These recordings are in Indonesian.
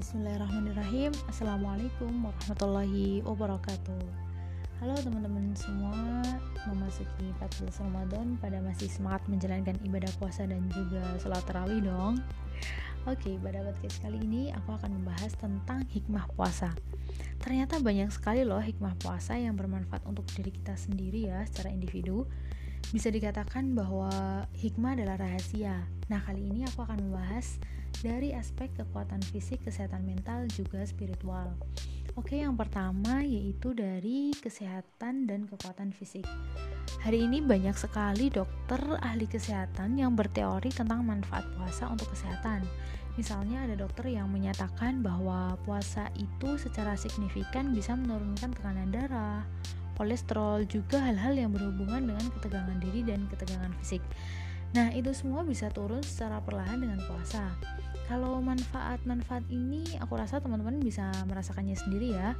Bismillahirrahmanirrahim. Assalamualaikum warahmatullahi wabarakatuh. Halo teman-teman semua Memasuki 14 Ramadan Pada masih semangat menjalankan ibadah puasa Dan juga sholat tarawih dong. Oke, pada podcast kali ini Aku akan membahas tentang hikmah puasa. Ternyata banyak sekali loh hikmah puasa Yang bermanfaat untuk diri kita sendiri ya Secara individu bisa dikatakan bahwa hikmah adalah rahasia. Nah, kali ini aku akan membahas dari aspek kekuatan fisik, kesehatan mental, juga spiritual. Oke, yang pertama yaitu dari kesehatan dan kekuatan fisik. Hari ini banyak sekali dokter ahli kesehatan yang berteori tentang manfaat puasa untuk kesehatan. Misalnya ada dokter yang menyatakan bahwa puasa itu secara signifikan bisa menurunkan tekanan darah, kolesterol, juga hal-hal yang berhubungan dengan ketegangan diri dan ketegangan fisik. Nah, itu semua bisa turun secara perlahan dengan puasa. Kalau manfaat-manfaat ini aku rasa teman-teman bisa merasakannya sendiri ya.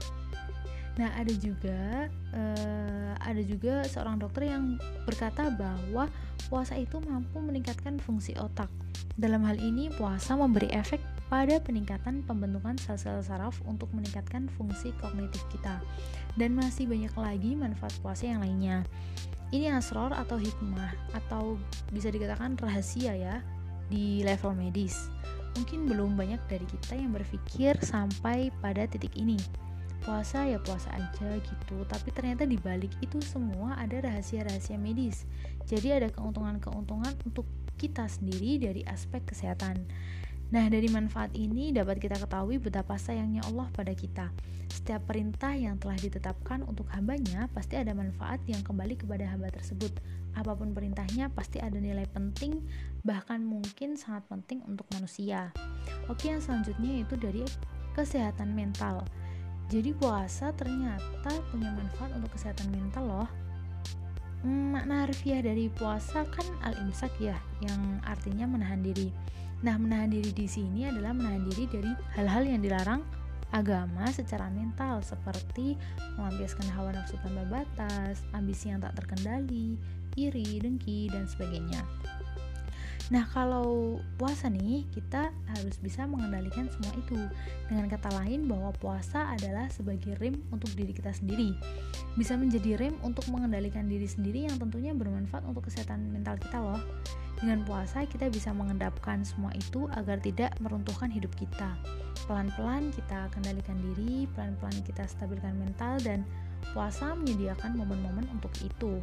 Nah, ada juga uh, ada juga seorang dokter yang berkata bahwa puasa itu mampu meningkatkan fungsi otak. Dalam hal ini, puasa memberi efek pada peningkatan pembentukan sel-sel saraf untuk meningkatkan fungsi kognitif kita. Dan masih banyak lagi manfaat puasa yang lainnya. Ini asror atau hikmah atau bisa dikatakan rahasia ya di level medis. Mungkin belum banyak dari kita yang berpikir sampai pada titik ini. Puasa ya puasa aja gitu, tapi ternyata di balik itu semua ada rahasia-rahasia medis. Jadi ada keuntungan-keuntungan untuk kita sendiri dari aspek kesehatan. Nah, dari manfaat ini dapat kita ketahui betapa sayangnya Allah pada kita. Setiap perintah yang telah ditetapkan untuk hambanya pasti ada manfaat yang kembali kepada hamba tersebut. Apa pun perintahnya pasti ada nilai penting, bahkan mungkin sangat penting untuk manusia. Oke, yang selanjutnya itu dari kesehatan mental. Jadi puasa ternyata punya manfaat untuk kesehatan mental loh. Hmm, makna harfiah dari puasa kan al-imsak ya, yang artinya menahan diri. Nah, menahan diri di sini adalah menahan diri dari hal-hal yang dilarang agama secara mental seperti melampiaskan hawa nafsu tanpa batas, ambisi yang tak terkendali, iri, dengki, dan sebagainya. Nah, kalau puasa nih, kita harus bisa mengendalikan semua itu. Dengan kata lain, bahwa puasa adalah sebagai rem untuk diri kita sendiri. Bisa menjadi rem untuk mengendalikan diri sendiri yang tentunya bermanfaat untuk kesehatan mental kita loh. Dengan puasa, kita bisa mengendapkan semua itu agar tidak meruntuhkan hidup kita. Pelan-pelan kita kendalikan diri, pelan-pelan kita stabilkan mental, dan puasa menyediakan momen-momen untuk itu.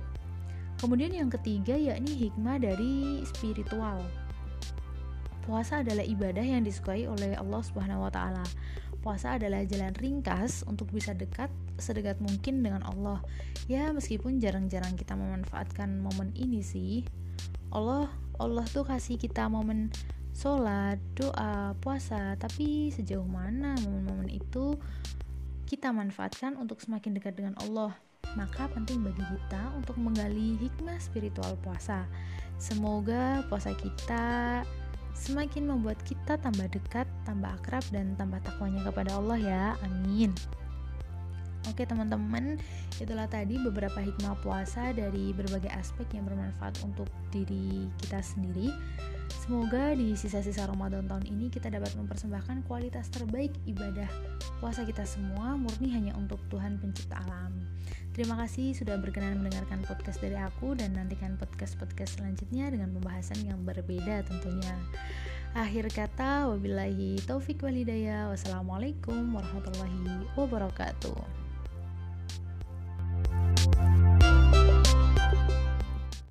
Kemudian yang ketiga yakni hikmah dari spiritual. Puasa adalah ibadah yang disukai oleh Allah Subhanahu wa taala. Puasa adalah jalan ringkas untuk bisa dekat sedekat mungkin dengan Allah. Ya, meskipun jarang-jarang kita memanfaatkan momen ini sih. Allah Allah tuh kasih kita momen sholat, doa, puasa, tapi sejauh mana momen-momen itu kita manfaatkan untuk semakin dekat dengan Allah maka penting bagi kita untuk menggali hikmah spiritual puasa. Semoga puasa kita semakin membuat kita tambah dekat, tambah akrab, dan tambah takwanya kepada Allah ya. Amin. Oke teman-teman, itulah tadi beberapa hikmah puasa dari berbagai aspek yang bermanfaat untuk diri kita sendiri. Semoga di sisa-sisa Ramadan tahun ini kita dapat mempersembahkan kualitas terbaik ibadah puasa kita semua murni hanya untuk Tuhan pencipta alam. Terima kasih sudah berkenan mendengarkan podcast dari aku dan nantikan podcast-podcast selanjutnya dengan pembahasan yang berbeda tentunya. Akhir kata, wabillahi taufik walhidayah. Wassalamualaikum warahmatullahi wabarakatuh.